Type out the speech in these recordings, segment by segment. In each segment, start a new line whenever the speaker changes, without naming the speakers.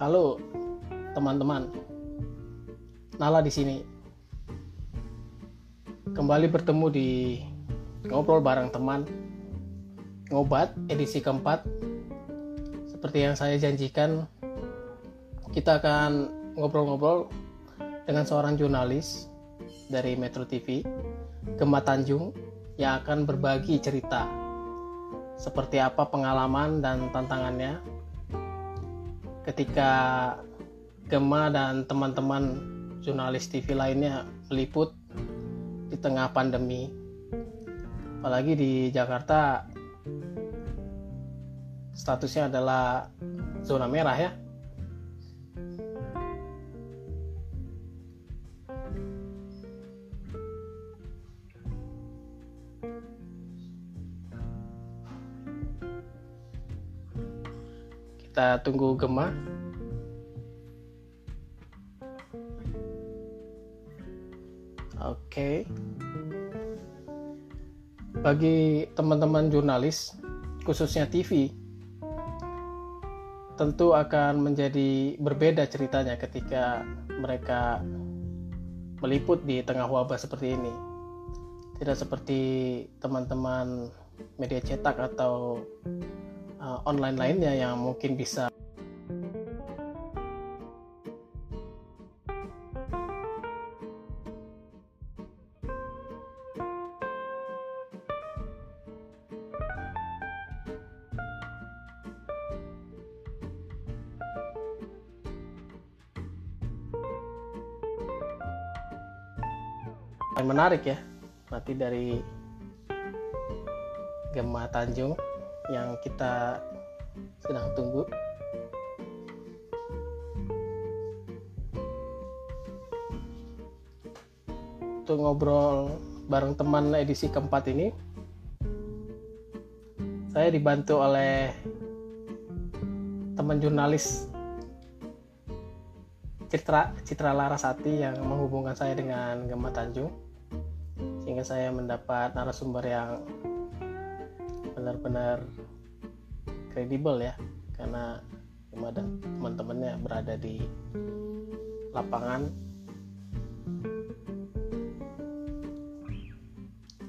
Halo teman-teman. Nala di sini. Kembali bertemu di ngobrol bareng teman. Ngobat edisi keempat. Seperti yang saya janjikan, kita akan ngobrol-ngobrol dengan seorang jurnalis dari Metro TV, Gemma Tanjung, yang akan berbagi cerita seperti apa pengalaman dan tantangannya ketika Gemma dan teman-teman jurnalis TV lainnya meliput di tengah pandemi. Apalagi di Jakarta statusnya adalah zona merah ya. Kita tunggu Gemma. Oke. Bagi teman-teman jurnalis, khususnya TV, tentu akan menjadi berbeda ceritanya ketika mereka meliput di tengah wabah seperti ini. Tidak seperti teman-teman media cetak atau uh, online lainnya yang mungkin bisa menarik ya nanti dari Gemma Tanjung yang kita sedang tunggu. Untuk ngobrol bareng teman edisi keempat ini saya dibantu oleh teman jurnalis Citra Citra Larasati yang menghubungkan saya dengan Gemma Tanjung sehingga saya mendapat narasumber yang benar-benar kredibel ya karena Gemma dan teman-temannya berada di lapangan.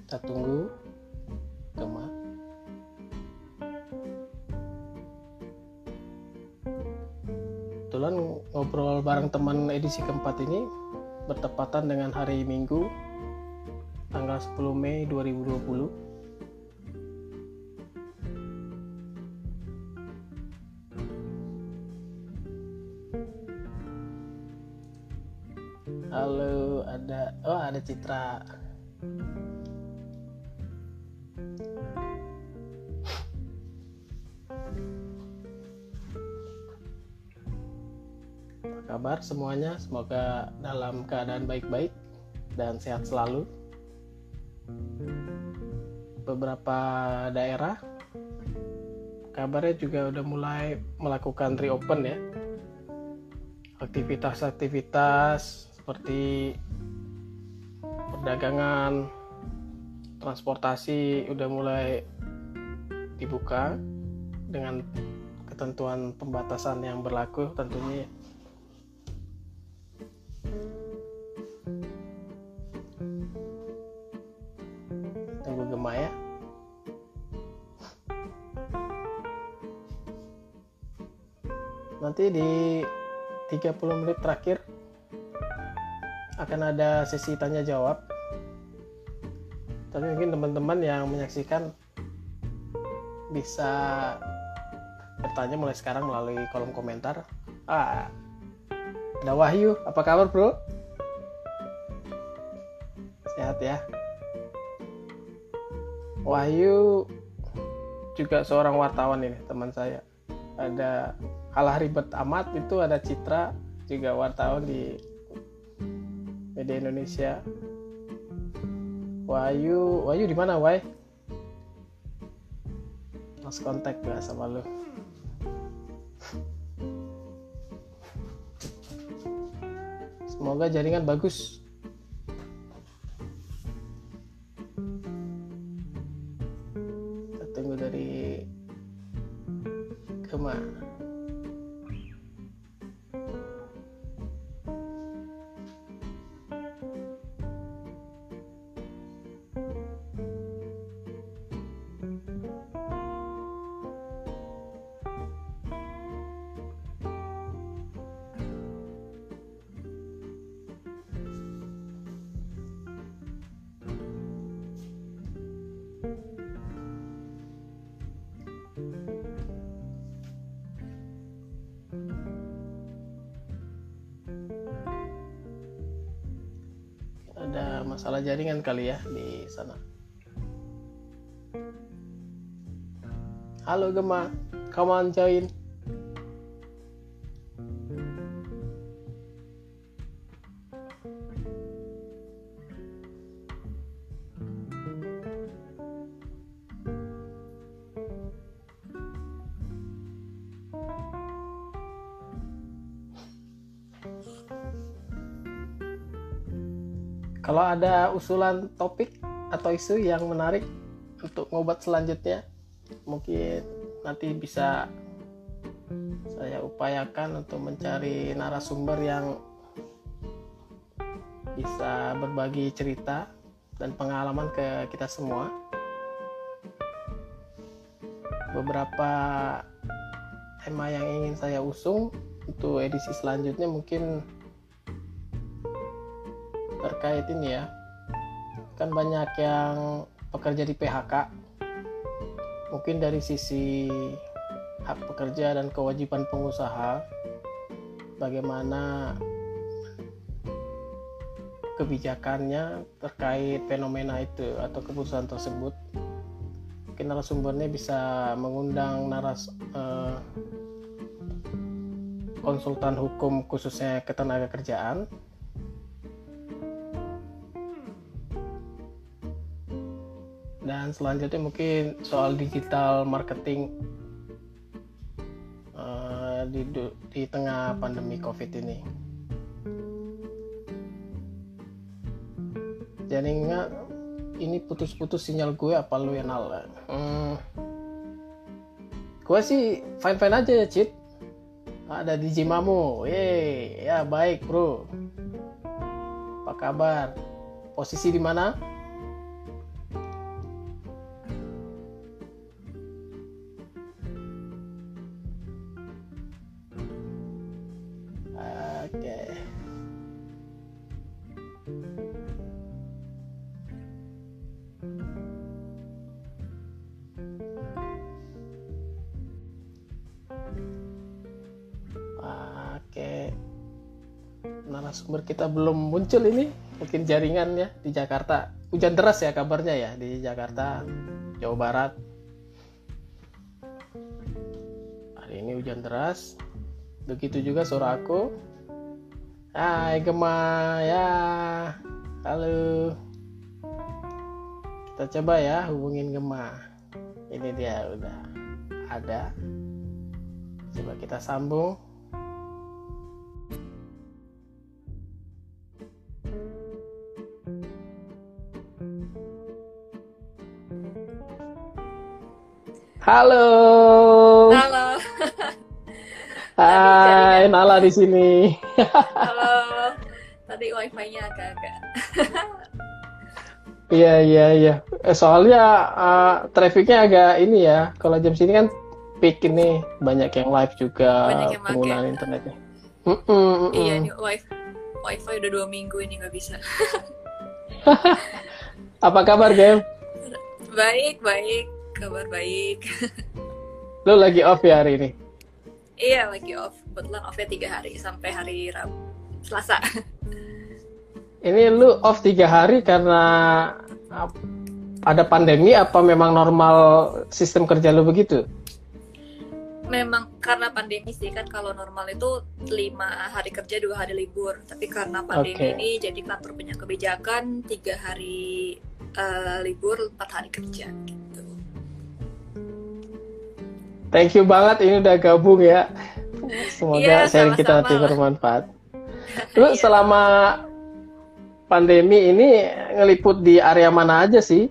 Kita tunggu Gemma kebetulan ngobrol bareng teman edisi keempat ini bertepatan dengan hari Minggu tanggal 10 Mei 2020 Semoga dalam keadaan baik-baik dan sehat selalu. Beberapa daerah kabarnya juga udah mulai melakukan reopen ya. Aktivitas-aktivitas seperti perdagangan, transportasi udah mulai dibuka dengan ketentuan pembatasan yang berlaku tentunya tunggu Gemma ya. Nanti di 30 menit terakhir akan ada sesi tanya jawab tapi mungkin teman-teman yang menyaksikan bisa bertanya mulai sekarang melalui kolom komentar. Ah ada Wahyu apa kabar bro? Sehat ya. Wahyu juga seorang wartawan ini teman saya. Ada kalah ribet amat itu ada Citra juga wartawan di media Indonesia. Wahyu Wahyu di mana Wahyu lost kontak gak sama lu semoga jaringan bagus masalah jaringan kali ya di sana. Halo Gema, come on join. Usulan topik atau isu yang menarik untuk ngobat selanjutnya, mungkin nanti bisa saya upayakan untuk mencari narasumber yang bisa berbagi cerita dan pengalaman ke kita semua. Beberapa tema yang ingin saya usung untuk edisi selanjutnya mungkin terkait ini ya kan banyak yang pekerja di PHK mungkin dari sisi hak pekerja dan kewajiban pengusaha bagaimana kebijakannya terkait fenomena itu atau keputusan tersebut. Mungkin narasumbernya bisa mengundang naras eh, konsultan hukum khususnya ketenaga kerjaan dan selanjutnya mungkin soal digital marketing uh, di di tengah pandemi covid ini. Jadi nggak ini putus-putus sinyal gue apa lu yang nal hmm, gue sih fine fine aja ya Cit ada di Jimamu ya baik bro. Apa kabar? Posisi di mana kita belum muncul ini mungkin jaringannya di Jakarta. Hujan deras ya kabarnya ya di Jakarta Jawa Barat. Hari ini hujan deras. Begitu juga suara aku. Hai Gema. Ya. Halo. Kita coba ya hubungin Gema. Ini dia udah ada. Coba kita sambung Halo.
Halo.
Hai, Nala di sini.
Halo. Tadi wifi-nya agak-agak.
Iya, iya, iya. Eh, soalnya uh, trafficnya agak ini ya. Kalau jam sini kan peak ini banyak yang live juga
Banyak yang
penggunaan
make.
internetnya. Mm -mm, mm -mm.
Iya, ini wifi wifi udah dua minggu ini nggak bisa.
Apa kabar, Game?
Baik, baik. Kabar baik.
Lu lagi off ya hari ini?
iya, lagi off. Kebetulan off-nya tiga hari sampai hari Rabu. Selasa.
Ini lu off tiga hari karena ada pandemi apa memang normal sistem kerja lu begitu?
Memang karena pandemi sih kan kalau normal itu lima hari kerja dua hari libur. Tapi karena pandemi
Oke.
ini jadi kantor punya kebijakan tiga hari eh, libur empat hari kerja gitu.
Thank you banget ini udah gabung ya. Semoga
Iya,
sharing kita
sama-sama
nanti bermanfaat. Lu
Iya.
selama pandemi ini ngeliput di area mana aja sih?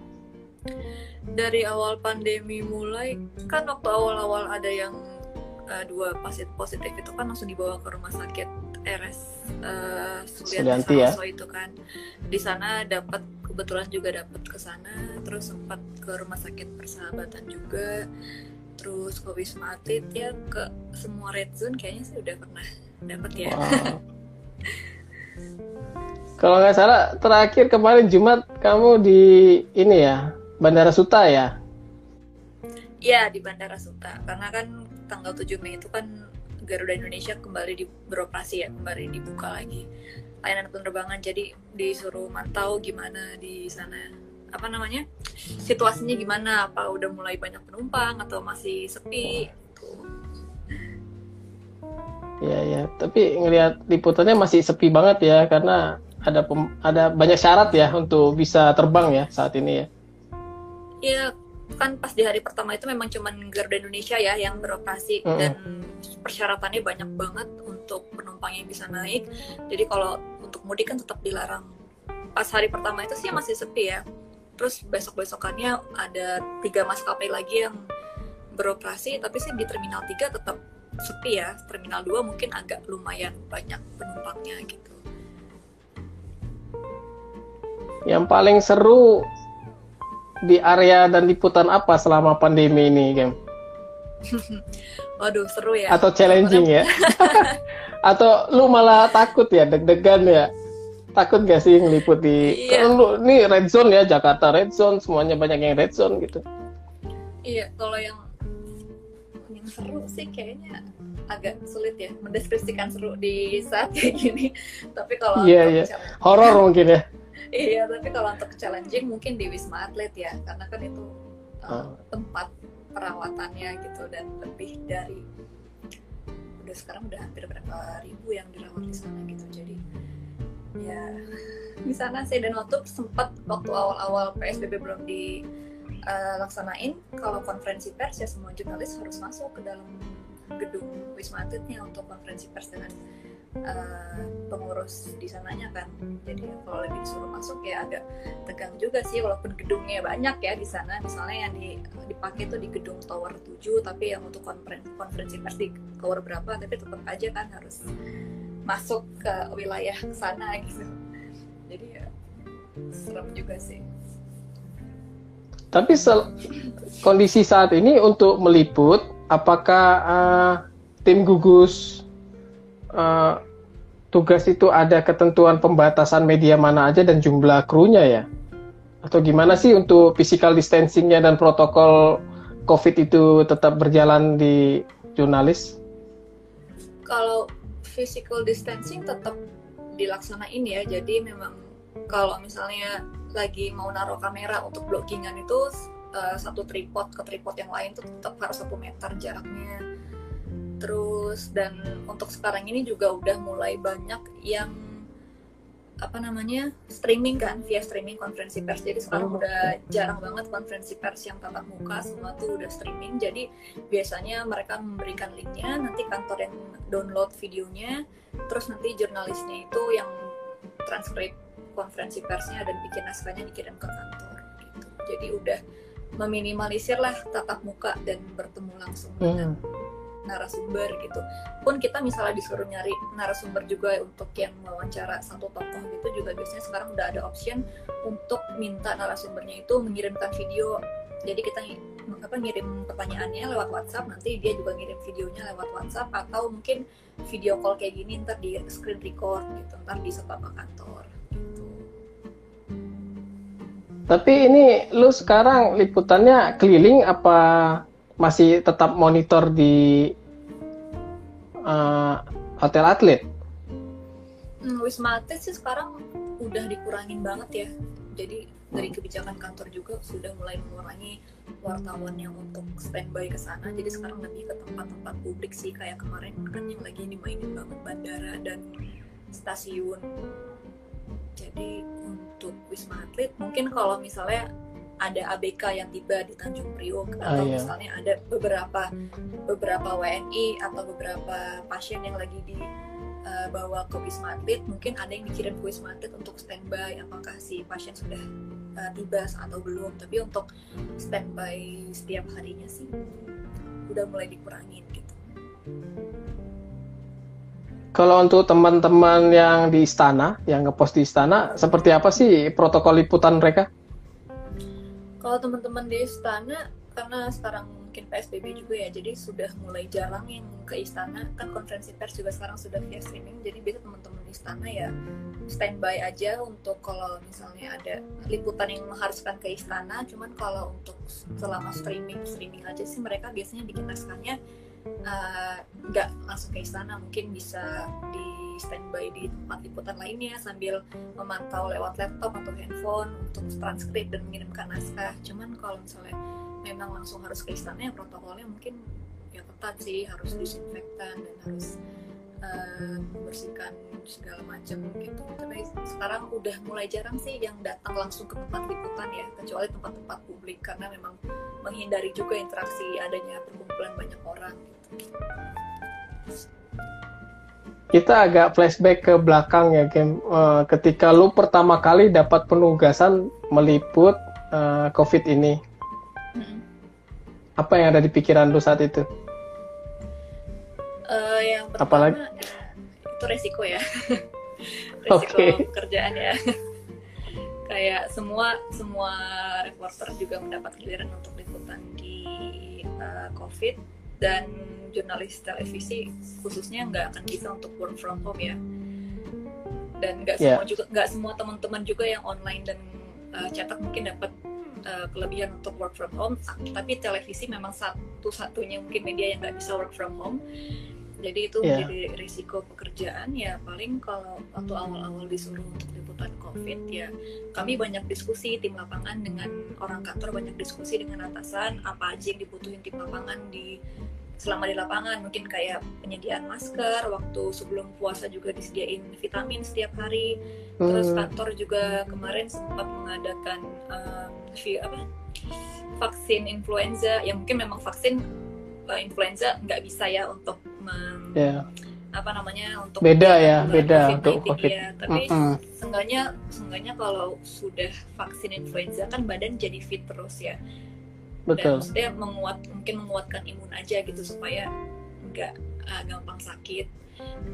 dari awal pandemi mulai kan waktu awal-awal ada yang uh, dua pasien positif itu kan langsung dibawa ke rumah sakit RS uh,
Sulianti
Sulianti
ya?
Itu kan di sana dapat kebetulan juga dapat ke sana terus sempat ke rumah sakit persahabatan juga terus ke Wisma Atlet ya ke semua red zone kayaknya sih udah pernah dapat ya
Wow. Kalau nggak salah terakhir kemarin Jumat kamu di ini ya Bandara Suta ya?
Iya di Bandara Suta karena kan tanggal 7 Mei itu kan Garuda Indonesia kembali di beroperasi ya kembali dibuka lagi layanan penerbangan jadi disuruh mantau gimana di sana apa namanya situasinya gimana apa udah mulai banyak penumpang atau masih sepi
Ya ya, tapi ngelihat liputannya masih sepi banget ya karena ada pem, ada banyak syarat ya untuk bisa terbang ya saat ini ya.
Iya, kan pas di hari pertama itu memang cuman Garuda Indonesia ya yang beroperasi mm -hmm. dan persyaratannya banyak banget untuk penumpang yang bisa naik. Jadi kalau untuk mudik kan tetap dilarang. Pas hari pertama itu sih masih sepi ya. Terus besok-besokannya ada tiga maskapai lagi yang beroperasi, tapi sih di Terminal 3 tetap sepi ya. Terminal 2 mungkin agak lumayan banyak penumpangnya gitu.
Yang paling seru di area dan liputan apa selama pandemi ini Gem?
Waduh seru ya.
Atau challenging ya? Atau lu malah takut ya deg-degan ya takut gak sih ngeliput di iya. lu ini red zone ya Jakarta red zone semuanya banyak yang red zone gitu.
Iya kalau yang seru sih kayaknya agak sulit ya mendeskripsikan seru di saat kayak gini. Tapi kalau
yeah, yeah. horor mungkin ya.
Iya tapi kalau untuk challenging mungkin di wisma atlet ya karena kan itu uh, tempat perawatannya gitu dan lebih dari udah sekarang udah hampir berapa ribu yang dirawat di sana gitu. Jadi ya. Di sana sih dan waktu sempat waktu awal-awal psbb belum di uh, laksanain kalau konferensi pers ya semua jurnalis harus masuk ke dalam gedung wisma atletnya untuk konferensi pers dengan uh, pengurus di sananya kan. Jadi kalau lagi disuruh masuk ya agak tegang juga sih walaupun gedungnya banyak ya di sana. Misalnya yang di, dipakai tuh di gedung tower 7 tapi yang untuk konferensi, konferensi pers di tower berapa tapi tetap aja kan harus masuk ke wilayah sana gitu jadi ya serem juga sih
tapi kondisi saat ini untuk meliput, apakah uh, tim gugus uh, tugas itu ada ketentuan pembatasan media mana aja dan jumlah krunya ya? Atau gimana sih untuk physical distancingnya dan protokol COVID itu tetap berjalan di jurnalis?
Kalau physical distancing tetap dilaksanain ya, jadi memang kalau misalnya lagi mau naruh kamera untuk blockingan itu uh, satu tripod ke tripod yang lain tuh tetap harus satu meter jaraknya. Terus dan untuk sekarang ini juga udah mulai banyak yang apa namanya streaming kan via streaming konferensi pers jadi sekarang oh, udah jarang banget konferensi pers yang tatap muka semua tuh udah streaming jadi biasanya mereka memberikan linknya nanti kantor yang download videonya terus nanti jurnalisnya itu yang transkrip konferensi persnya dan bikin naskahnya dikirim ke kantor gitu. Jadi udah meminimalisir lah tatap muka dan bertemu langsung hmm. dengan narasumber gitu. Pun kita misalnya disuruh nyari narasumber juga untuk yang mewawancara satu tokoh gitu juga biasanya sekarang udah ada option untuk minta narasumbernya itu mengirimkan video. Jadi kita apa ngirim pertanyaannya lewat WhatsApp, nanti dia juga ngirim videonya lewat WhatsApp atau mungkin video call kayak gini ntar di screen record gitu, ntar disebar ke kantor.
Tapi ini lu sekarang liputannya keliling apa masih tetap monitor di uh, hotel atlet?
Hmm, Wisma Atlet sih sekarang udah dikurangin banget ya. Jadi dari kebijakan kantor juga sudah mulai mengurangi wartawan yang untuk standby ke sana. Jadi sekarang lebih ke tempat-tempat publik sih kayak kemarin kan yang lagi dimainin banget bandara dan stasiun. Jadi untuk Wisma Atlet mungkin kalau misalnya ada ABK yang tiba di Tanjung Priok ah, atau iya. misalnya ada beberapa beberapa WNI atau beberapa pasien yang lagi dibawa uh, ke Wisma Atlet mungkin ada yang dikirim ke Wisma Atlet untuk standby apakah si pasien sudah uh, tiba atau belum tapi untuk standby setiap harinya sih udah mulai dikurangin gitu.
Kalau untuk teman-teman yang di istana, yang ngepost di istana, seperti apa sih protokol liputan mereka?
Kalau teman-teman di istana, karena sekarang mungkin PSBB juga ya, jadi sudah mulai jarang yang ke istana. Kan konferensi pers juga sekarang sudah via streaming, jadi biasa teman-teman di istana ya standby aja untuk kalau misalnya ada liputan yang mengharuskan ke istana. Cuman kalau untuk selama streaming, streaming aja sih mereka biasanya bikin naskahnya nggak uh, langsung ke istana mungkin bisa di standby di tempat liputan lainnya sambil memantau lewat laptop atau handphone untuk transkrip dan mengirimkan naskah. Cuman kalau misalnya memang langsung harus ke istana ya protokolnya mungkin ya ketat sih harus disinfektan dan harus uh, membersihkan segala macam gitu tapi sekarang udah mulai jarang sih yang datang langsung ke tempat liputan ya kecuali tempat-tempat publik karena memang menghindari juga interaksi adanya perkumpulan banyak orang gitu.
kita agak flashback ke belakang ya game uh, ketika lu pertama kali dapat penugasan meliput uh, covid ini hmm. apa yang ada di pikiran lu saat itu
uh, yang pertama Apalagi? itu resiko ya resiko okay. pekerjaan ya kayak semua semua reporter juga mendapat giliran untuk liputan di uh, covid dan jurnalis televisi khususnya nggak akan bisa untuk work from home ya dan nggak yeah. semua juga nggak semua teman-teman juga yang online dan uh, cetak mungkin dapat uh, kelebihan untuk work from home tapi televisi memang satu-satunya mungkin media yang nggak bisa work from home jadi itu yeah. menjadi risiko pekerjaan ya paling kalau waktu awal-awal disuruh untuk liputan covid ya kami banyak diskusi tim lapangan dengan orang kantor banyak diskusi dengan atasan apa aja yang dibutuhin tim lapangan di selama di lapangan mungkin kayak penyediaan masker waktu sebelum puasa juga disediain vitamin setiap hari terus hmm. kantor juga kemarin sempat mengadakan um, apa vaksin influenza yang mungkin memang vaksin uh, influenza nggak bisa ya untuk yeah. apa namanya untuk
beda ya beda
untuk COVID. Ya. Tapi mm -hmm. seenggaknya seenggaknya kalau sudah vaksin influenza kan badan jadi fit terus ya.
Betul.
Dan maksudnya menguat mungkin menguatkan imun aja gitu supaya nggak uh, gampang sakit.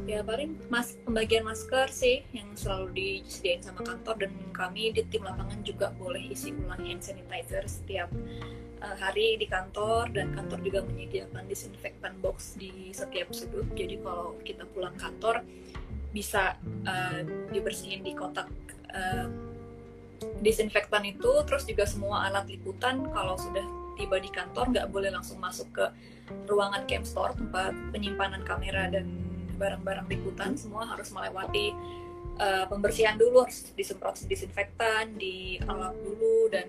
Ya paling mas pembagian masker sih yang selalu disediain sama kantor dan kami di tim lapangan juga boleh isi ulang hand sanitizer setiap uh, hari di kantor dan kantor juga menyediakan disinfektan box di setiap sudut. Jadi kalau kita pulang kantor bisa uh, dibersihin di kotak uh, disinfektan itu. Terus juga semua alat liputan kalau sudah tiba di kantor nggak boleh langsung masuk ke ruangan camp store tempat penyimpanan kamera dan barang-barang liputan. Semua harus melewati uh, pembersihan dulu. Harus disemprot disinfektan di alat dulu dan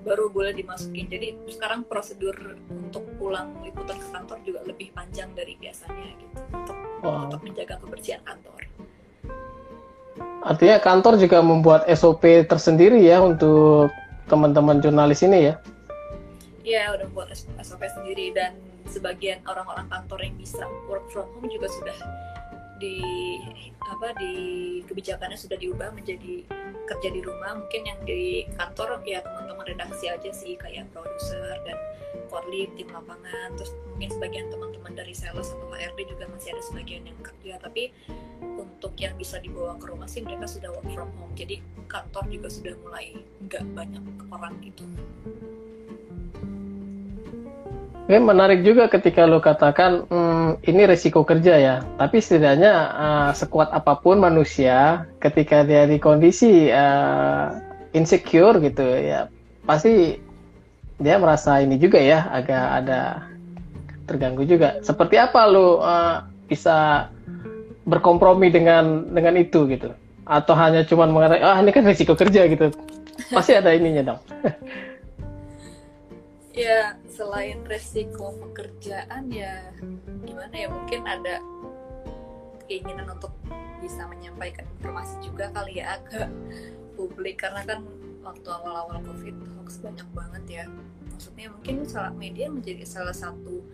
baru boleh dimasukin. Jadi sekarang prosedur untuk pulang liputan ke kantor juga lebih panjang dari biasanya gitu untuk wow. untuk menjaga kebersihan kantor.
Artinya kantor juga membuat SOP tersendiri ya untuk teman-teman jurnalis ini ya?
Iya udah buat SOP sendiri dan sebagian orang-orang kantor yang bisa work from home juga sudah di apa di kebijakannya sudah diubah menjadi kerja di rumah. Mungkin yang di kantor ya teman-teman redaksi aja sih kayak produser dan korlip tim lapangan terus mungkin sebagian teman-teman dari sales atau HRD juga masih ada sebagian yang kerja. Tapi untuk yang bisa dibawa ke rumah sih mereka sudah work from home. Jadi kantor juga sudah mulai nggak banyak orang gitu
Oke, menarik juga ketika lo katakan hmm, ini resiko kerja ya. Tapi setidaknya uh, sekuat apa pun manusia, ketika dia di kondisi uh, insecure gitu ya, pasti dia merasa ini juga ya, agak ada terganggu juga. Seperti apa lo uh, bisa berkompromi dengan dengan itu gitu? Atau hanya cuma mengatakan, ah ini kan resiko kerja gitu? Pasti ada ininya dong.
ya selain resiko pekerjaan ya gimana ya mungkin ada keinginan untuk bisa menyampaikan informasi juga kali ya ke publik karena kan waktu awal-awal covid hoax banyak banget ya. Maksudnya mungkin salah media menjadi salah satu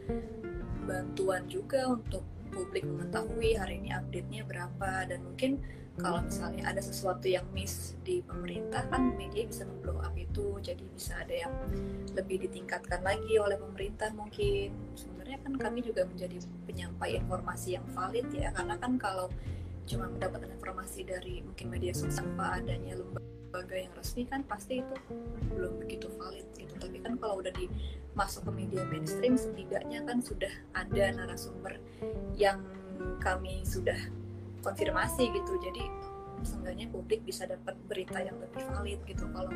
bantuan juga untuk publik mengetahui hari ini update-nya berapa dan mungkin kalau misalnya ada sesuatu yang miss di pemerintah kan media bisa memblow up itu. Jadi bisa ada yang lebih ditingkatkan lagi oleh pemerintah mungkin. Sebenarnya kan kami juga menjadi penyampai informasi yang valid ya. Karena kan kalau cuma mendapatkan informasi dari mungkin media sosial apa adanya lembaga yang resmi kan pasti itu belum begitu valid gitu. Tapi kan kalau udah di masuk ke media mainstream setidaknya kan sudah ada narasumber yang kami sudah konfirmasi gitu. Jadi seenggaknya publik bisa dapat berita yang lebih valid gitu kalau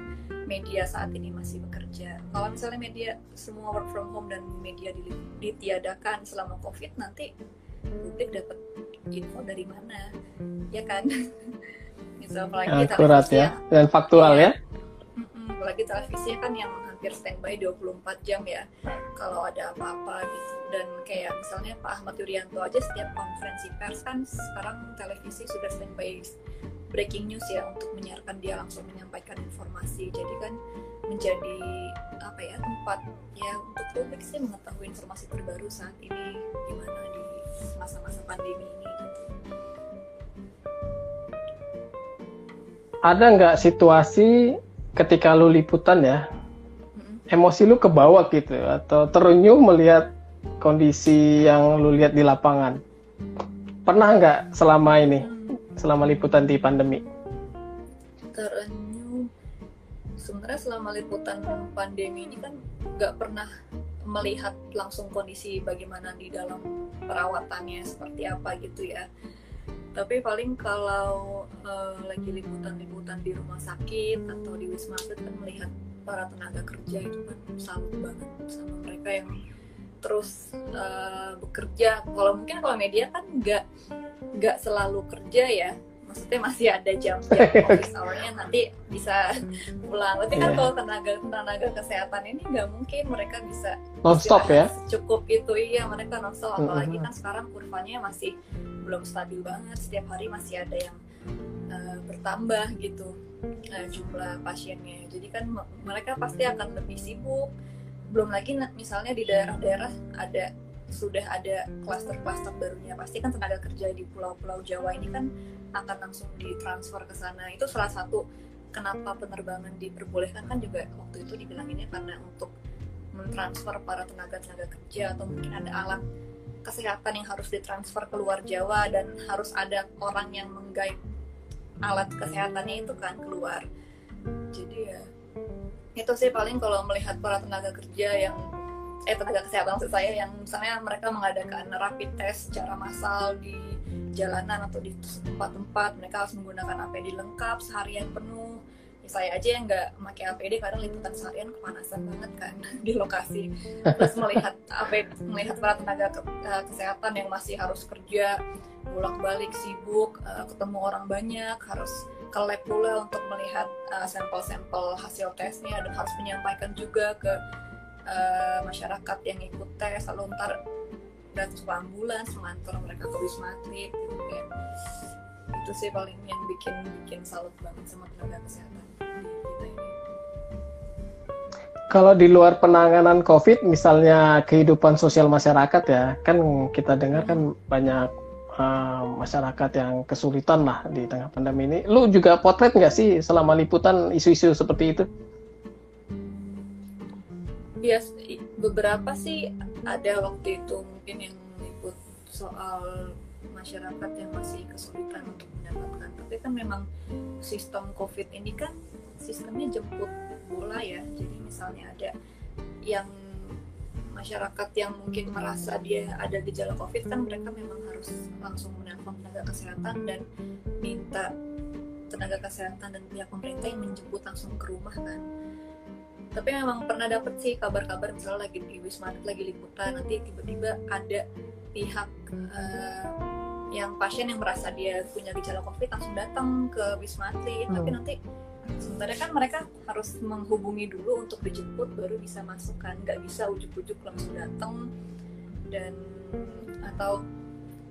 media saat ini masih bekerja. Kalau misalnya media semua work from home dan media ditiadakan selama covid nanti publik dapat info dari mana? Ya kan?
Misal apalagi akurat ya. dan faktual ya, ya
apalagi televisi kan yang hampir standby 24 jam ya kalau ada apa-apa gitu dan kayak misalnya Pak Ahmad Yuryanto aja setiap konferensi pers kan sekarang televisi sudah standby breaking news ya untuk menyiarkan dia langsung menyampaikan informasi jadi kan menjadi apa ya tempat ya untuk publik sih mengetahui informasi terbaru saat ini gimana di masa-masa pandemi ini gitu.
ada nggak situasi ketika lu liputan ya. Emosi lu kebawa gitu atau terenyuh melihat kondisi yang lu lihat di lapangan. Pernah nggak selama ini selama liputan di pandemi?
Terenyuh sebenarnya selama liputan pandemi ini kan nggak pernah melihat langsung kondisi bagaimana di dalam perawatannya seperti apa gitu ya. Tapi paling kalau uh, lagi liputan-liputan di rumah sakit atau di wisma atlet kan melihat para tenaga kerja itu kan salut banget sama mereka yang terus uh, bekerja kalau mungkin kalau media kan nggak nggak selalu kerja ya maksudnya masih ada jam-jam office hournya nanti bisa pulang. Tapi yeah. kan iya. kalau tenaga tenaga kesehatan ini nggak mungkin mereka bisa
nonstop ya
cukup itu iya mereka nonstop apalagi mm -hmm. kan sekarang kurvanya masih belum stabil banget setiap hari masih ada yang uh, bertambah gitu uh, jumlah pasiennya. Jadi kan mereka pasti akan lebih sibuk. Belum lagi misalnya di daerah-daerah ada sudah ada klaster-klaster barunya pasti kan tenaga kerja di pulau-pulau Jawa ini kan akan langsung ditransfer ke sana. Itu salah satu kenapa penerbangan diperbolehkan kan juga waktu itu dibilanginnya karena untuk mentransfer para tenaga-tenaga kerja atau mungkin ada alat kesehatan yang harus ditransfer ke luar Jawa dan harus ada orang yang menggait alat kesehatannya itu kan keluar. Jadi ya itu sih paling kalau melihat para tenaga kerja yang eh tenaga kesehatan maksud saya yang misalnya mereka mengadakan rapid test secara massal di jalanan atau di tempat-tempat mereka harus menggunakan APD lengkap seharian penuh saya aja yang nggak pakai APD kadang liputan seharian kepanasan banget kan di lokasi. Terus melihat apa melihat para tenaga ke, uh, kesehatan yang masih harus kerja bolak-balik sibuk uh, ketemu orang banyak harus ke lab pula untuk melihat uh, sampel-sampel hasil tesnya dan harus menyampaikan juga ke uh, masyarakat yang ikut tes. Lalu ntar datang ke ambulans mengantar mereka ke wisma atlet gitu ya. Itu sih paling yang bikin bikin salut banget sama tenaga kesehatan
kalau di luar penanganan COVID, misalnya kehidupan sosial masyarakat ya, kan kita dengar kan banyak uh, masyarakat yang kesulitan lah di tengah pandemi ini. Lu juga potret nggak sih selama liputan isu-isu seperti itu?
Ya, beberapa sih ada waktu itu mungkin yang liput soal masyarakat yang masih kesulitan untuk. Tapi kan memang sistem COVID ini kan sistemnya jemput bola ya. Jadi misalnya ada yang masyarakat yang mungkin merasa dia ada gejala covid kan mereka memang harus langsung menelpon tenaga kesehatan dan minta tenaga kesehatan dan pihak pemerintah yang menjemput langsung ke rumah kan. Tapi memang pernah dapet sih kabar-kabar misalnya lagi di wisma lagi liputan nanti tiba-tiba ada pihak uh, yang pasien yang merasa dia punya gejala covid langsung datang ke wisma atlet. Hmm. tapi nanti sebenarnya kan mereka harus menghubungi dulu untuk dijemput baru bisa masuk kan. Nggak bisa ujuk-ujuk langsung datang. Dan atau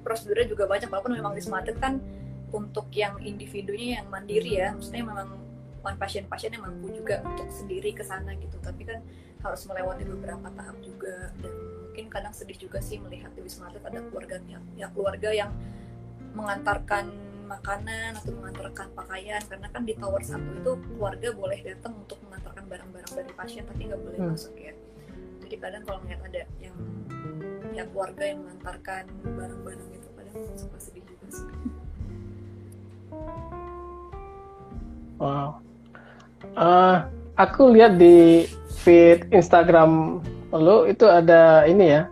prosedurnya juga banyak walaupun memang wisma atlet kan untuk yang individunya yang mandiri ya. Maksudnya memang pasien-pasien yang mampu juga untuk sendiri ke sana gitu. Tapi kan harus melewati beberapa tahap juga. Dan mungkin kadang sedih juga sih melihat di wisma atlet ada keluarga ya keluarga yang mengantarkan makanan atau mengantarkan pakaian. Karena kan di tower satu itu keluarga boleh datang untuk mengantarkan barang-barang dari pasien tapi nggak boleh hmm. masuk ya. Jadi kadang kalau melihat ada yang ya keluarga yang mengantarkan barang-barang itu kadang suka sedih juga sih.
Wow. Uh, aku lihat di feed Instagram lo itu ada ini ya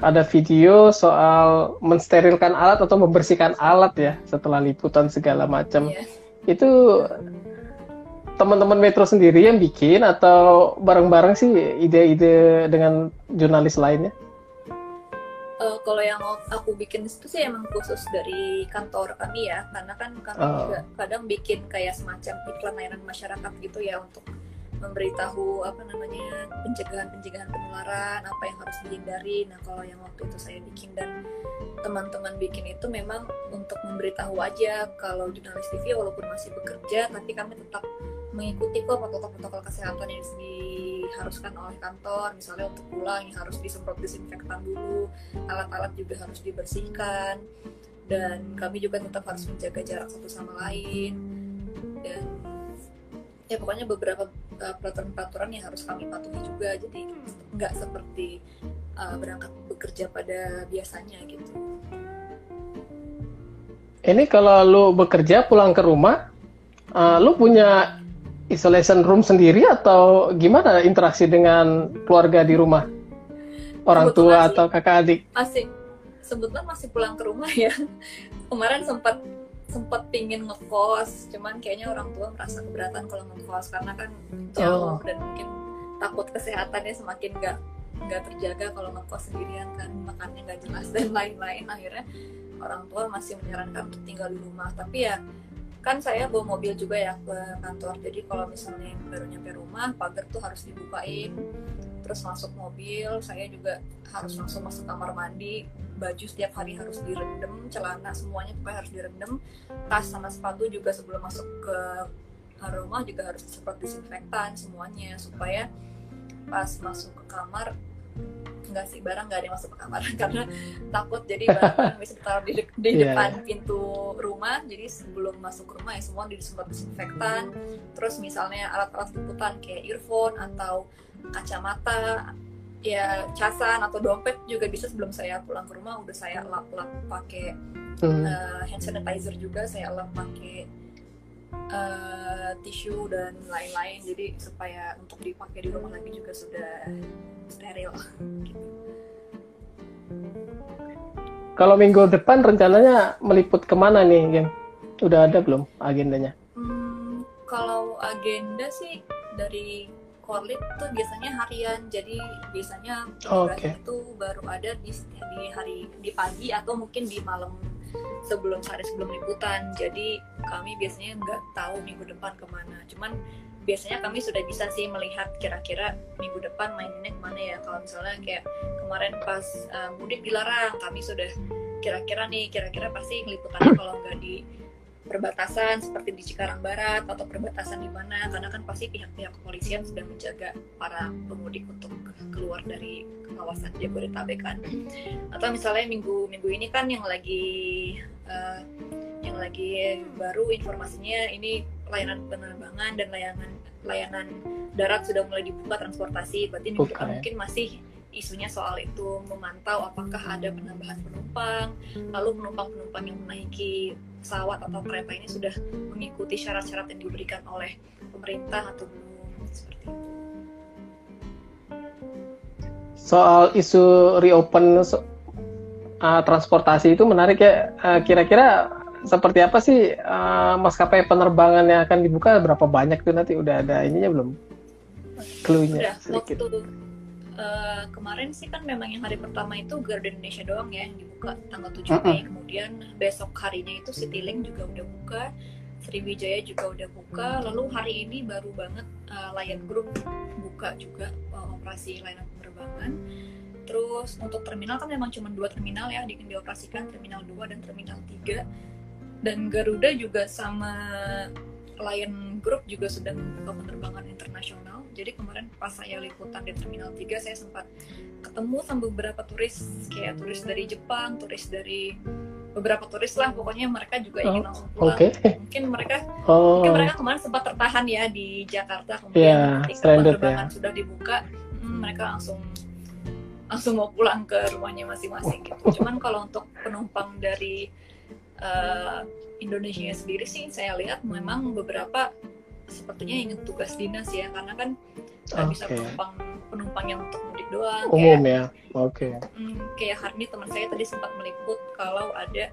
ada video soal mensterilkan alat atau membersihkan alat ya setelah liputan segala macam.
Iya.
Itu teman-teman Metro sendiri yang bikin atau bareng-bareng sih ide-ide dengan jurnalis lainnya?
Eh, kalau yang aku bikin itu sih emang khusus dari kantor kami ya, karena kan kami
Oh.
juga kadang bikin kayak semacam iklan layanan masyarakat gitu ya untuk memberitahu apa namanya pencegahan-pencegahan penularan, apa yang harus dihindari. Nah kalau yang waktu itu saya bikin dan teman-teman bikin itu memang untuk memberitahu aja kalau jurnalis TV walaupun masih bekerja, tapi kami tetap mengikuti kok protokol-protokol kesehatan yang diharuskan oleh kantor misalnya untuk pulang yang harus disemprot disinfektan dulu alat-alat juga harus dibersihkan dan kami juga tetap harus menjaga jarak satu sama lain dan ya pokoknya beberapa uh, peraturan-peraturan yang harus kami patuhi juga jadi nggak seperti uh, berangkat bekerja pada biasanya gitu
Ini kalau lu bekerja pulang ke rumah, uh, lu punya isolation room sendiri atau gimana interaksi dengan keluarga di rumah? Orang tua
Kebetulan sih-
atau kakak adik?
masih sebetulnya masih pulang ke rumah ya kemarin sempat sempat pingin ngekos cuman kayaknya orang tua merasa keberatan kalau ngekos karena kan jauh
Oh.
dan mungkin takut kesehatannya semakin nggak nggak terjaga kalau ngekos sendirian kan makannya nggak jelas dan lain-lain. Akhirnya orang tua masih menyarankan untuk tinggal di rumah. Tapi ya kan saya bawa mobil juga ya ke kantor. Jadi kalau misalnya baru nyampe rumah pagar tuh harus dibukain terus masuk mobil saya juga harus langsung masuk kamar mandi. Baju setiap hari harus direndam celana semuanya pokoknya harus direndam. Tas sama sepatu juga sebelum masuk ke rumah juga harus disemprot disinfektan semuanya supaya pas masuk ke kamar enggak sih barang nggak ada yang masuk ke kamar. Karena takut jadi barang bisa ditaruh di, de- di
Iya,
depan pintu rumah. Jadi sebelum masuk ke rumah ya semua disemprot disinfektan. Terus misalnya alat-alat liputan kayak earphone atau kacamata ya casan atau dompet juga bisa sebelum saya pulang ke rumah udah saya lap-lap pakai
Hmm.
uh, hand sanitizer juga saya lap pakai uh, tisu dan lain-lain jadi supaya untuk dipakai di rumah lagi juga sudah steril gitu.
Kalau minggu depan rencananya meliput ke mana nih, Gen? Udah ada belum agendanya?
Hmm, kalau agenda sih dari Korlit tuh biasanya harian, jadi biasanya
Oh,
tugas itu baru ada di, di hari di pagi atau mungkin di malam sebelum sehari sebelum liputan. Jadi kami biasanya nggak tahu minggu depan ke mana. Cuman biasanya kami sudah bisa sih melihat kira-kira minggu depan mainnya ke mana ya. Kalau misalnya kayak kemarin pas uh, mudik dilarang, kami sudah kira-kira nih kira-kira pasti liputannya kalau nggak di perbatasan seperti di Cikarang Barat atau perbatasan di mana karena kan pasti pihak-pihak kepolisian sudah menjaga para pemudik untuk keluar dari kawasan Jabodetabek kan. Atau misalnya minggu minggu ini kan yang lagi eh, yang lagi baru informasinya ini layanan penerbangan dan layanan layanan darat sudah mulai dibuka transportasi. Berarti minggu depan mungkin masih isunya soal itu memantau apakah ada penambahan penumpang lalu penumpang-penumpang yang menaiki pesawat atau kereta ini sudah mengikuti syarat-syarat yang diberikan oleh pemerintah atau belum seperti itu.
Soal isu reopen so- uh, transportasi itu menarik ya. Uh, Kira-kira seperti apa sih uh, maskapai penerbangan yang akan dibuka? Berapa banyak tuh nanti? Udah ada ininya belum? Clue-nya sedikit.
waktu eh, kemarin sih kan memang yang hari pertama itu Garuda Indonesia doang ya yang dibuka tanggal 7 Mei. Kemudian besok harinya itu Citylink juga udah buka, Sriwijaya juga udah buka. Lalu hari ini baru banget eh, Lion Group buka juga eh, operasi layanan penerbangan. Terus untuk terminal kan memang cuma dua terminal ya yang dioperasikan, terminal 2 dan terminal 3. Dan Garuda juga sama Lion Group juga sedang membuka penerbangan internasional. Jadi kemarin pas saya liputan di Terminal 3 saya sempat ketemu sama beberapa turis kayak turis dari Jepang, turis dari beberapa turis lah pokoknya mereka juga ingin
Oh,
langsung pulang.
Oke.
Mungkin mereka
Oh,
mungkin mereka kemarin sempat tertahan ya di Jakarta kemudian ketika
stranded
penerbangan
ya.
sudah dibuka hmm, mereka langsung langsung mau pulang ke rumahnya masing-masing gitu. Cuman kalau untuk penumpang dari eh, Indonesia sendiri sih saya lihat memang beberapa sepertinya ingin tugas dinas ya karena kan nggak bisa
Oke.
penumpang penumpang yang untuk mudik doang
umum kayak, ya oke okay.
hmm, kayak Harni teman saya tadi sempat meliput kalau ada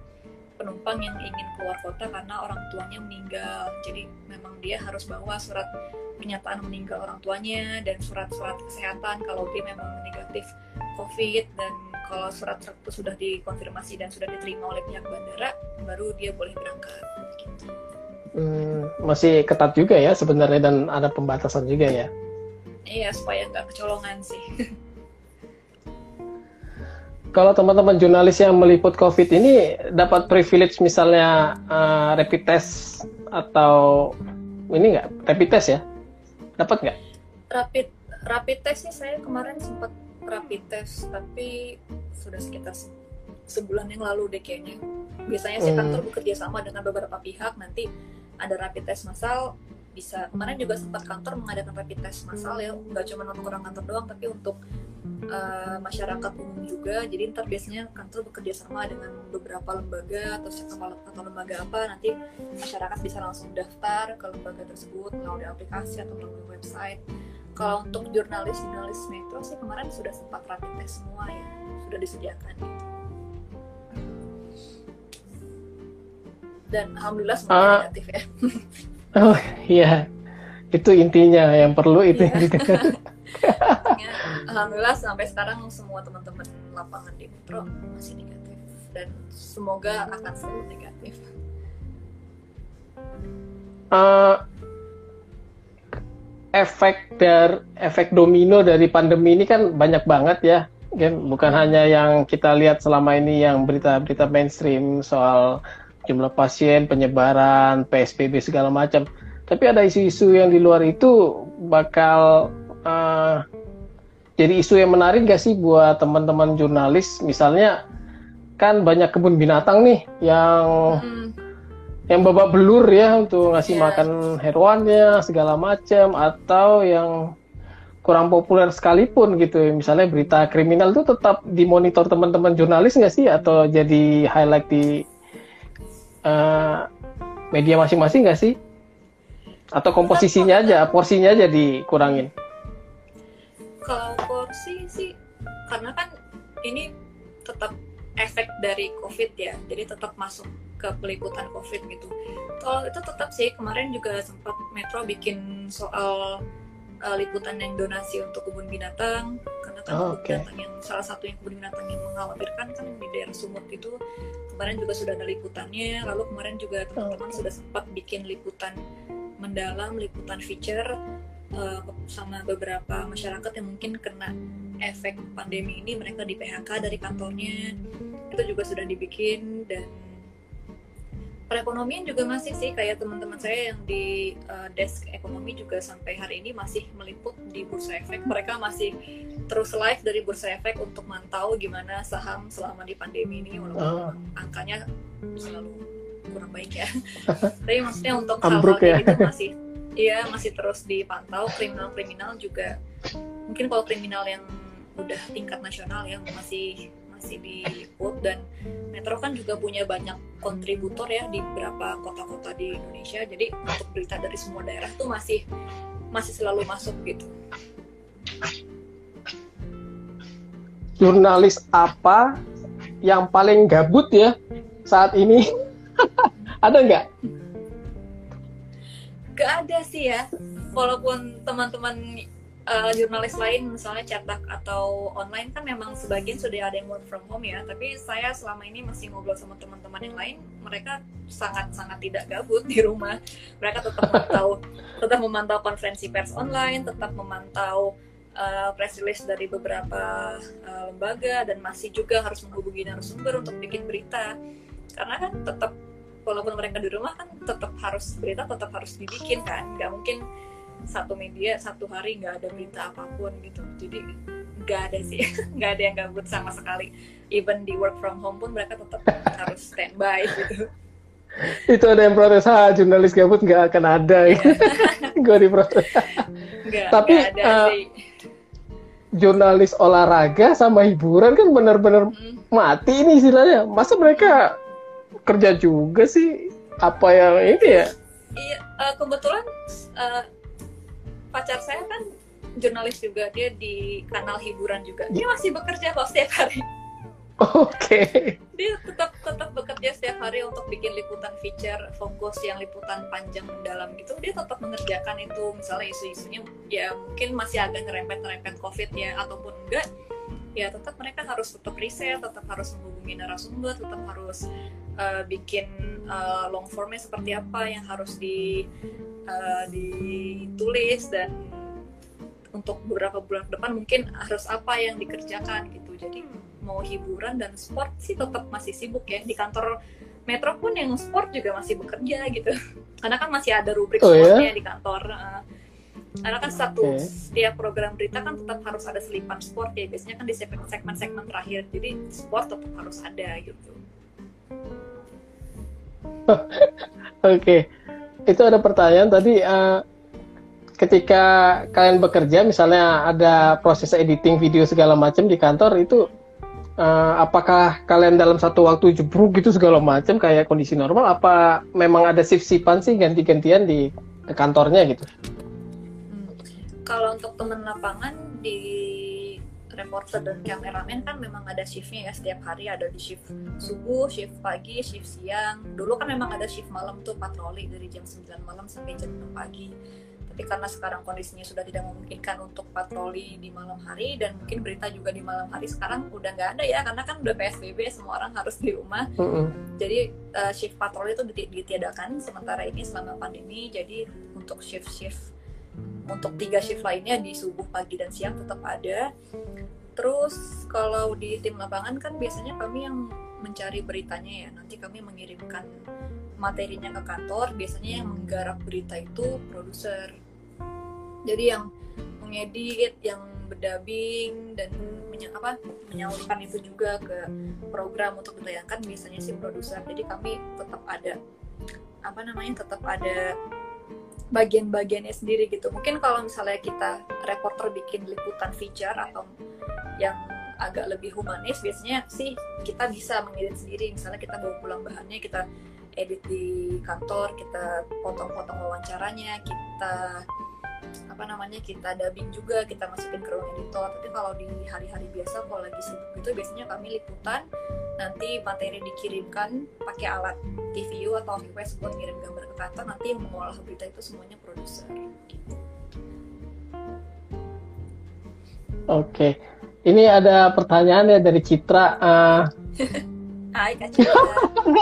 penumpang yang ingin keluar kota karena orang tuanya meninggal jadi memang dia harus bawa surat pernyataan meninggal orang tuanya dan surat-surat kesehatan kalau dia memang negatif COVID dan kalau surat itu sudah dikonfirmasi dan sudah diterima oleh pihak bandara baru dia boleh berangkat. Gitu.
Hmm, masih ketat juga ya sebenarnya dan ada pembatasan juga ya.
Iya supaya nggak kecolongan sih.
Kalau teman-teman jurnalis yang meliput COVID ini dapat privilege misalnya uh, rapid test atau ini nggak rapid test ya? Dapat nggak?
Rapid rapid test sih saya kemarin sempat rapid test tapi sudah sekitar sebulan yang lalu deh kayaknya. Biasanya sih hmm. kantor bekerja sama dengan beberapa pihak nanti ada rapid test massal. Bisa kemarin juga sempat kantor mengadakan rapid test massal ya nggak cuma untuk orang kantor doang tapi untuk uh, masyarakat umum juga. Jadi ntar biasanya kantor bekerja sama dengan beberapa lembaga atau atau lembaga apa nanti masyarakat bisa langsung daftar ke lembaga tersebut melalui aplikasi atau melalui website kalau untuk jurnalis jurnalis metro sih kemarin sudah sempat rapid test semua ya. Sudah disediakan gitu. dan alhamdulillah semua uh, negatif ya.
Oh iya. Itu intinya yang perlu itu yeah.
ya, alhamdulillah sampai sekarang semua teman-teman lapangan di metro masih negatif. Dan semoga akan selalu negatif.
Uh, efek dari efek domino dari pandemi ini kan banyak banget ya kan? Bukan hanya yang kita lihat selama ini yang berita-berita mainstream soal jumlah pasien penyebaran PSBB segala macam. Tapi ada isu-isu yang di luar itu bakal uh, jadi isu yang menarik gak sih buat teman-teman jurnalis? Misalnya kan banyak kebun binatang nih yang hmm yang babak belur ya untuk ngasih yeah. makan hewannya segala macam atau yang kurang populer sekalipun gitu. Misalnya berita kriminal itu tetap dimonitor teman-teman jurnalis nggak sih? Atau jadi highlight di uh, media masing-masing nggak sih? Atau komposisinya aja porsinya aja dikurangin?
Kalau porsi sih karena kan ini tetap efek dari covid ya jadi tetap masuk ke peliputan COVID gitu. Kalau itu tetap sih kemarin juga sempat Metro bikin soal uh, liputan yang donasi untuk kebun binatang karena kan oh, okay. binatang yang salah satu yang kebun binatang yang mengkhawatirkan kan di daerah Sumut itu kemarin juga sudah ada liputannya. Lalu kemarin juga teman-teman sudah sempat bikin liputan mendalam, liputan feature uh, sama beberapa masyarakat yang mungkin kena efek pandemi ini mereka di PHK dari kantornya itu juga sudah dibikin dan perekonomian juga masih sih kayak teman-teman saya yang di uh, desk ekonomi juga sampai hari ini masih meliput di bursa efek mereka masih terus live dari bursa efek untuk mantau gimana saham selama di pandemi ini walaupun oh. angkanya selalu kurang baik ya tapi maksudnya untuk hal-hal ya. itu masih iya masih terus dipantau kriminal-kriminal juga mungkin kalau kriminal yang udah tingkat nasional yang masih masih diliput dan Metro kan juga punya banyak kontributor ya di beberapa kota-kota di Indonesia. Jadi untuk berita dari semua daerah tuh masih masih selalu masuk gitu.
Jurnalis apa yang paling gabut ya saat ini? Ada nggak?
Gak ada sih ya. Walaupun teman-teman uh, jurnalis lain misalnya cetak atau online kan memang sebagian sudah ada yang work from home ya. Tapi saya selama ini masih ngobrol sama teman-teman yang lain mereka sangat-sangat tidak gabut di rumah. Mereka tetap memantau tetap memantau konferensi pers online tetap memantau uh, press release dari beberapa uh, lembaga dan masih juga harus menghubungi narasumber untuk bikin berita. Karena kan tetap walaupun mereka di rumah kan tetap harus berita tetap harus dibikin kan. Nggak mungkin satu media satu hari nggak ada berita apa pun gitu. Jadi nggak ada sih. Nggak ada yang gabut sama sekali. Even di work from home pun mereka tetap harus standby gitu.
Itu ada yang protes ah jurnalis gabut nggak akan ada. Yeah. gue diprotes. Gak, tapi gak ada uh, sih. jurnalis olahraga sama hiburan kan benar-benar hmm. mati ini istilahnya. Masa mereka kerja juga sih? Apa yang ini ya?
Iya uh, kebetulan uh, pacar saya kan jurnalis juga dia di kanal hiburan juga dia masih bekerja kok setiap hari
Oke. Okay.
Dia tetap tetap bekerja setiap hari untuk bikin liputan feature fokus yang liputan panjang mendalam gitu. Dia tetap mengerjakan itu misalnya isu-isunya ya mungkin masih agak ngerempet-ngerempet covid ya ataupun enggak ya tetap mereka harus tetap riset, tetap harus menghubungi narasumber, tetap harus uh, bikin uh, long formnya seperti apa yang harus di uh, ditulis dan untuk beberapa bulan ke depan mungkin harus apa yang dikerjakan gitu. Jadi mau hiburan dan sport sih tetap masih sibuk ya di kantor Metro pun yang sport juga masih bekerja gitu karena kan masih ada rubrik oh, sportnya ya? di kantor karena kan satu okay. setiap program berita kan tetap harus ada selipan sport ya biasanya kan di segmen-segmen terakhir jadi sport tetap harus ada gitu
oke okay. itu ada pertanyaan tadi uh, ketika kalian bekerja misalnya ada proses editing video segala macam di kantor itu uh, apakah kalian dalam satu waktu jebruk gitu segala macam kayak kondisi normal apa memang ada shift-shiftan sih ganti-gantian di kantornya gitu?
Hmm. Kalau untuk teman lapangan di reporter dan kameramen kan memang ada shiftnya ya setiap hari ada di shift subuh, shift pagi, shift siang. Dulu kan memang ada shift malam tuh patroli dari jam 9 malam sampai jam 6 pagi tapi karena sekarang kondisinya sudah tidak memungkinkan untuk patroli di malam hari dan mungkin berita juga di malam hari sekarang udah nggak ada ya karena kan udah psbb semua orang harus di rumah mm -hmm. jadi uh, shift patroli itu ditiadakan sementara ini selama pandemi jadi untuk shift shift untuk tiga shift lainnya di subuh pagi dan siang tetap ada. Terus kalau di tim lapangan kan biasanya kami yang mencari beritanya ya. Nanti kami mengirimkan materinya ke kantor. Biasanya yang menggarap berita itu produser. Jadi yang mengedit yang berdubbing dan menya, apa menyalurkan itu juga ke program untuk ditayangkan biasanya sih produser. Jadi kami tetap ada apa namanya tetap ada bagian-bagiannya sendiri gitu. Mungkin kalau misalnya kita reporter bikin liputan feature atau yang agak lebih humanis biasanya sih kita bisa mengedit sendiri. Misalnya kita bawa pulang bahannya kita edit di kantor kita potong-potong wawancaranya kita apa namanya kita dubbing juga kita masukin ke ruang editor tapi kalau di hari-hari biasa kalau lagi sibuk gitu biasanya kami liputan nanti materi dikirimkan pakai alat TVU atau request buat ngirim gambar ke kantor nanti yang mengolah berita itu semuanya produser gitu.
Oke, ini ada pertanyaan ya dari Citra. Uh...
Hai Kak Citra.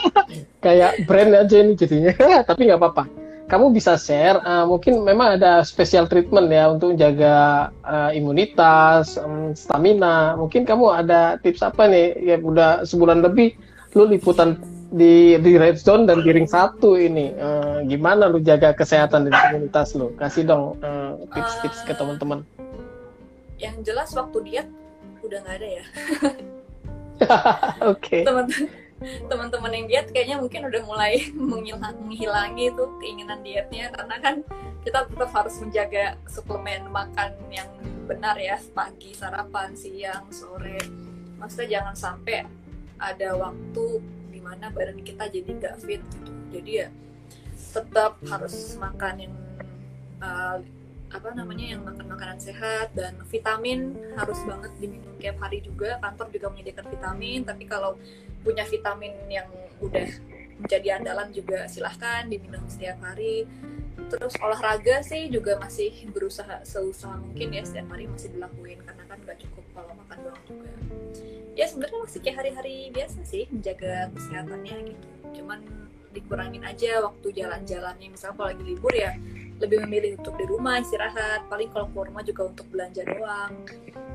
Kayak brand aja ini jadinya, tapi nggak apa-apa kamu bisa share uh, mungkin memang ada special treatment ya untuk jaga uh, imunitas um, stamina. Mungkin kamu ada tips apa nih ya udah sebulan lebih lu liputan di di red zone dan di ring satu ini? Uh, gimana lu jaga kesehatan dan imunitas lu? Kasih dong tips-tips uh, ke teman-teman.
yang jelas waktu diet udah nggak ada ya.
Oke. Okay.
teman-teman teman-teman yang diet kayaknya mungkin udah mulai menghilang, menghilangi tuh keinginan dietnya. Karena kan kita tetap harus menjaga suplemen makan yang benar ya pagi sarapan siang sore. Maksudnya jangan sampai ada waktu di mana badan kita jadi nggak fit gitu. Jadi ya tetap harus makan yang uh, apa namanya yang makan makanan sehat. Dan vitamin harus banget diminum tiap hari juga. Kantor juga menyediakan vitamin. Tapi kalau punya vitamin yang udah menjadi andalan juga silahkan diminum setiap hari. Terus olahraga sih juga masih berusaha seusaha mungkin ya setiap hari masih dilakuin karena kan nggak cukup kalau makan doang juga. Ya sebenarnya masih kayak hari-hari biasa sih menjaga kesehatannya gitu. Cuman dikurangin aja waktu jalan-jalannya. Misalnya kalau lagi libur ya lebih memilih untuk di rumah istirahat. Paling kalau keluar rumah juga untuk belanja doang.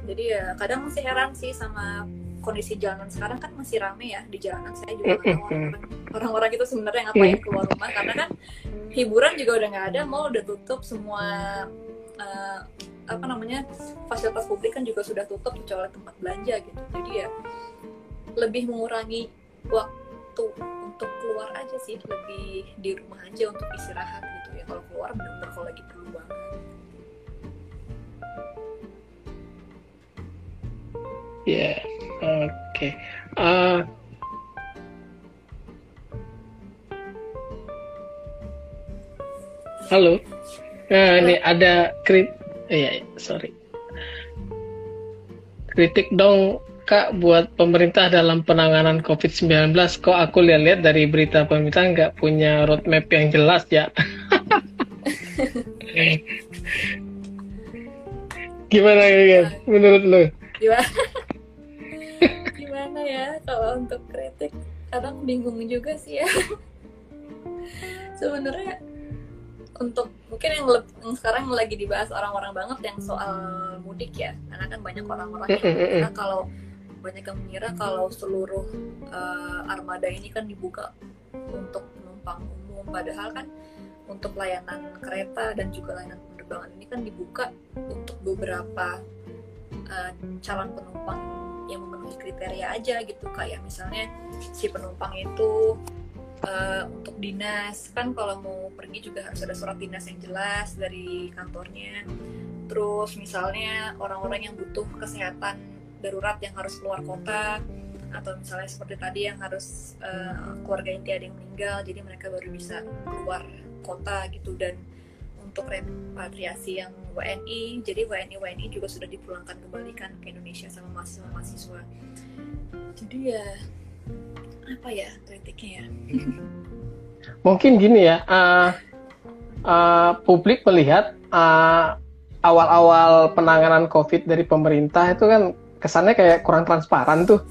Jadi ya kadang masih heran sih sama kondisi jalanan sekarang kan masih rame ya di jalanan. Saya juga orang-orang itu sebenarnya ngapain keluar rumah karena kan hiburan juga udah nggak ada mau udah tutup semua uh, apa namanya fasilitas publik kan juga sudah tutup kecuali tempat belanja gitu. Jadi ya lebih mengurangi waktu untuk keluar aja sih lebih di rumah aja untuk istirahat gitu ya. Kalau keluar benar-benar kalau lagi perlu banget.
Ya, yeah. Oke. Okay. Uh, halo. Nah, ini ada krit Iya, sorry. Kritik dong Kak buat pemerintah dalam penanganan COVID-19. Kok aku lihat-lihat dari berita pemerintah nggak punya roadmap yang jelas ya. Gimana ya, menurut lo?
Gimana? Untuk kritik? Kadang bingung juga sih ya. Sebenarnya untuk mungkin yang, yang sekarang lagi dibahas orang-orang banget yang soal mudik ya karena kan banyak orang-orang yang mengira kalau banyak yang mengira kalau seluruh uh, armada ini kan dibuka untuk penumpang umum padahal kan untuk layanan kereta dan juga layanan penerbangan ini kan dibuka untuk beberapa uh, calon penumpang yang memenuhi kriteria aja gitu. Kayak misalnya si penumpang itu uh, untuk dinas. Kan kalau mau pergi juga harus ada surat dinas yang jelas dari kantornya. Terus misalnya orang-orang yang butuh kesehatan darurat yang harus keluar kota atau misalnya seperti tadi yang harus uh, keluarga inti ada yang meninggal jadi mereka baru bisa keluar kota gitu. Dan untuk repatriasi yang WNI jadi WNI WNI juga sudah dipulangkan kembalikan ke Indonesia sama mahasiswa mahasiswa. Jadi ya apa ya kritiknya ya?
Mungkin gini ya uh, uh, publik melihat uh, awal-awal penanganan COVID dari pemerintah itu kan kesannya kayak kurang transparan tuh.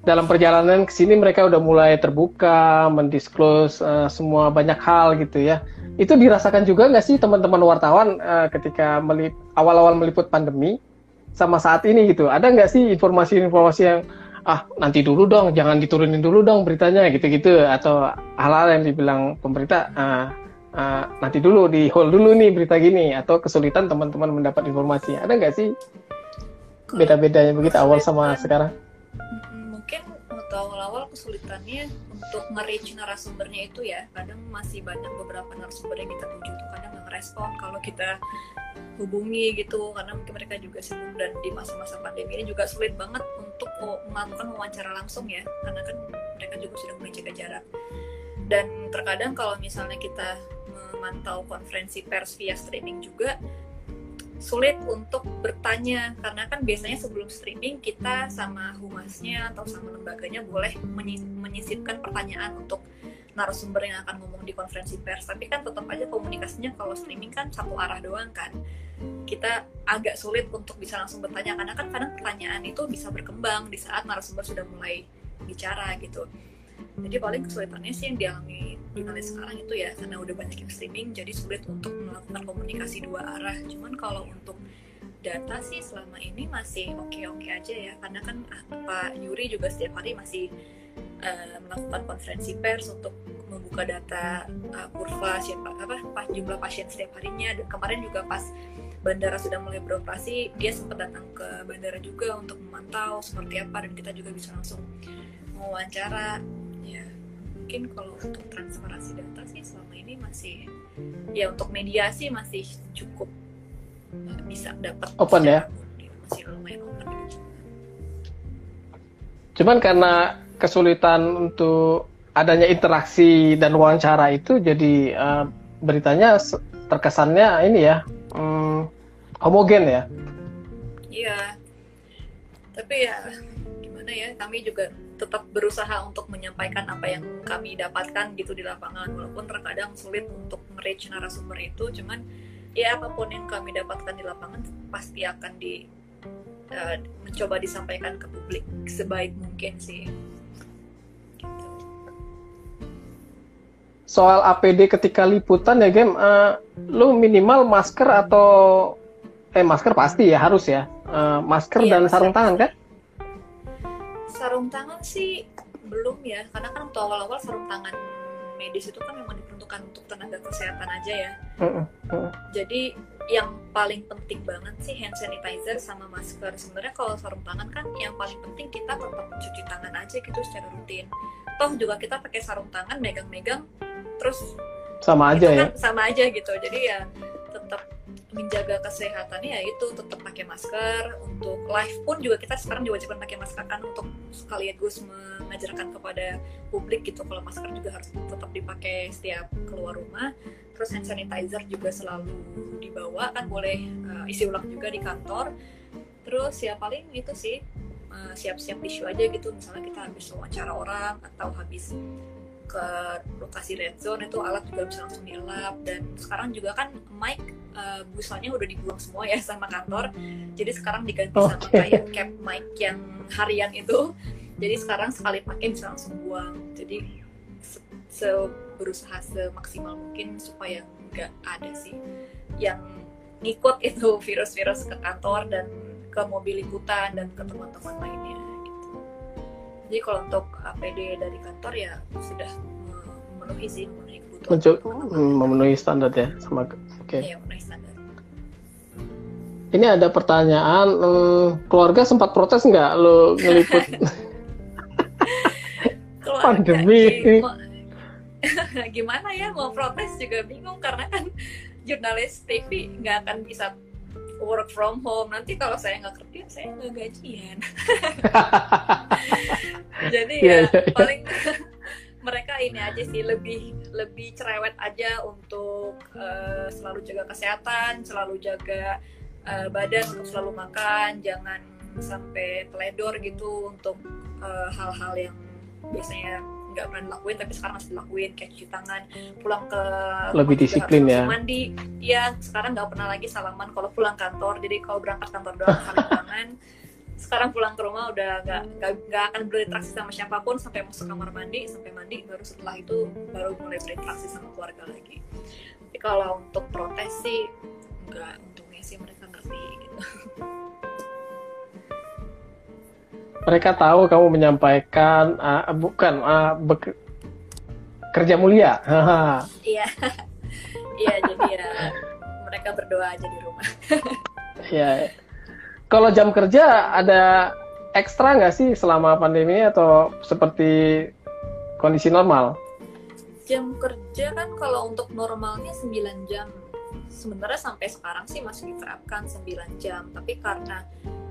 Dalam perjalanan ke sini mereka udah mulai terbuka, mendisclose uh, semua banyak hal gitu ya. Itu dirasakan juga nggak sih teman-teman wartawan uh, ketika melip, awal-awal meliput pandemi sama saat ini gitu? Ada nggak sih informasi-informasi yang ah nanti dulu dong, jangan diturunin dulu dong beritanya gitu-gitu atau hal-hal yang dibilang pemerintah uh, uh, nanti dulu di hold dulu nih berita gini atau kesulitan teman-teman mendapat informasi ada nggak sih beda-bedanya begitu awal sama sekarang?
Waktu awal-awal kesulitannya untuk nge-reach narasumbernya itu ya kadang masih banyak beberapa narasumber yang kita tuju tuh kadang nggak ngerespon kalau kita hubungi gitu karena mungkin mereka juga sibuk dan di masa-masa pandemi ini juga sulit banget untuk melakukan wawancara langsung ya karena kan mereka juga sudah mulai jaga jarak. Dan terkadang kalau misalnya kita memantau konferensi pers via streaming juga sulit untuk bertanya. Karena kan biasanya sebelum streaming kita sama humasnya atau sama lembaganya boleh menyisipkan pertanyaan untuk narasumber yang akan ngomong di konferensi pers. Tapi kan tetap aja komunikasinya kalau streaming kan satu arah doang kan. Kita agak sulit untuk bisa langsung bertanya karena kan kadang pertanyaan itu bisa berkembang di saat narasumber sudah mulai bicara gitu jadi paling kesulitannya sih yang dialami jurnalis sekarang itu ya karena udah banyak yang streaming jadi sulit untuk melakukan komunikasi dua arah. Cuman kalau untuk data sih selama ini masih oke-oke aja ya karena kan ah, Pak Yuri juga setiap hari masih uh, melakukan konferensi pers untuk membuka data uh, kurva siapa apa pas jumlah pasien setiap harinya. Dan kemarin juga pas bandara sudah mulai beroperasi dia sempat datang ke bandara juga untuk memantau seperti apa dan kita juga bisa langsung mewawancara mungkin kalau untuk transparansi data sih selama ini masih ya untuk mediasi masih cukup uh, bisa dapat.
Open ya?
Masih lumayan open.
Cuman karena kesulitan untuk adanya interaksi dan wawancara itu jadi uh, beritanya terkesannya ini ya um, homogen ya?
Iya tapi ya gimana ya kami juga tetap berusaha untuk menyampaikan apa yang kami dapatkan gitu di lapangan. Walaupun terkadang sulit untuk reach narasumber itu cuman ya apa pun yang kami dapatkan di lapangan pasti akan di uh, mencoba disampaikan ke publik sebaik mungkin sih.
Soal APD ketika liputan ya game uh, lu minimal masker atau eh masker pasti ya harus ya uh, masker iya, dan sarung tangan kan?
Sarung tangan sih belum ya karena kan waktu awal-awal sarung tangan medis itu kan memang diperuntukkan untuk tenaga kesehatan aja ya. Uh, uh. jadi yang paling penting banget sih hand sanitizer sama masker. Sebenarnya kalau sarung tangan kan yang paling penting kita tetap cuci tangan aja gitu secara rutin. Toh juga kita pakai sarung tangan megang-megang terus
sama aja ya
kan sama aja gitu. Jadi ya tetap menjaga kesehatannya ya itu tetap pakai masker. Untuk live pun juga kita sekarang diwajibkan pakai masker kan untuk sekaligus mengajarkan kepada publik gitu kalau masker juga harus tetap dipakai setiap keluar rumah. Terus hand sanitizer juga selalu dibawa kan boleh uh, isi ulang juga di kantor. Terus ya paling itu sih uh, siap-siap tisu aja gitu misalnya kita habis wawancara orang atau habis ke lokasi red zone itu alat juga bisa langsung dilap. Dan sekarang juga kan mic uh, busanya udah dibuang semua ya sama kantor. Jadi sekarang diganti okay. sama kayak cap mic yang harian itu. Jadi sekarang sekali pakai bisa langsung buang. Jadi se, se berusaha semaksimal mungkin supaya nggak ada sih yang ngikut itu virus-virus ke kantor dan ke mobil liputan dan ke teman-teman lainnya jadi kalau untuk APD dari kantor ya sudah memenuhi sih memenuhi kebutuhan.
Hmm, memenuhi standar ya sama oke.
Okay. ya, memenuhi standar.
Ini ada pertanyaan hmm, keluarga sempat protes nggak lo ngeliput? Pandemi
gimana ya mau protes juga bingung karena kan jurnalis TV nggak akan bisa work from home nanti kalau saya nggak kerja saya nggak gajian jadi yeah, ya yeah, yeah. paling mereka ini aja sih lebih lebih cerewet aja untuk uh, selalu jaga kesehatan selalu jaga uh, badan untuk selalu makan jangan sampai teledor gitu untuk eh, hal-hal uh, yang biasanya nggak pernah dilakuin tapi sekarang harus dilakuin kayak cuci tangan pulang ke
lebih disiplin ya.
mandi. Ya sekarang nggak pernah lagi salaman kalau pulang kantor. Jadi kalau berangkat kantor doang saling tangan sekarang pulang ke rumah udah nggak nggak akan berinteraksi sama siapa pun sampai masuk kamar mandi sampai mandi baru setelah itu baru mulai berinteraksi sama keluarga lagi. Tapi kalau untuk protes sih nggak untungnya sih mereka ngerti gitu
mereka tahu kamu menyampaikan uh, bukan uh, kerja mulia.
Iya, iya jadi ya mereka berdoa aja di rumah.
Iya. Kalau jam kerja ada ekstra nggak sih selama pandemi atau seperti kondisi normal?
Jam kerja kan kalau untuk normalnya 9 jam. Sebenarnya sampai sekarang sih masih diterapkan 9 jam, tapi karena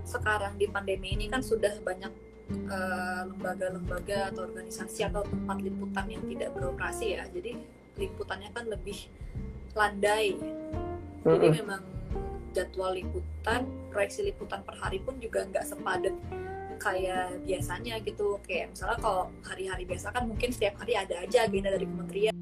sekarang di pandemi ini kan sudah banyak eh, lembaga-lembaga uh, atau organisasi atau tempat liputan yang tidak beroperasi ya. Jadi liputannya kan lebih landai. Jadi mm -hmm. memang jadwal liputan proyeksi liputan per hari pun juga nggak sepadat kayak biasanya gitu. Kayak misalnya kalau hari-hari biasa kan mungkin setiap hari ada aja agenda dari kementerian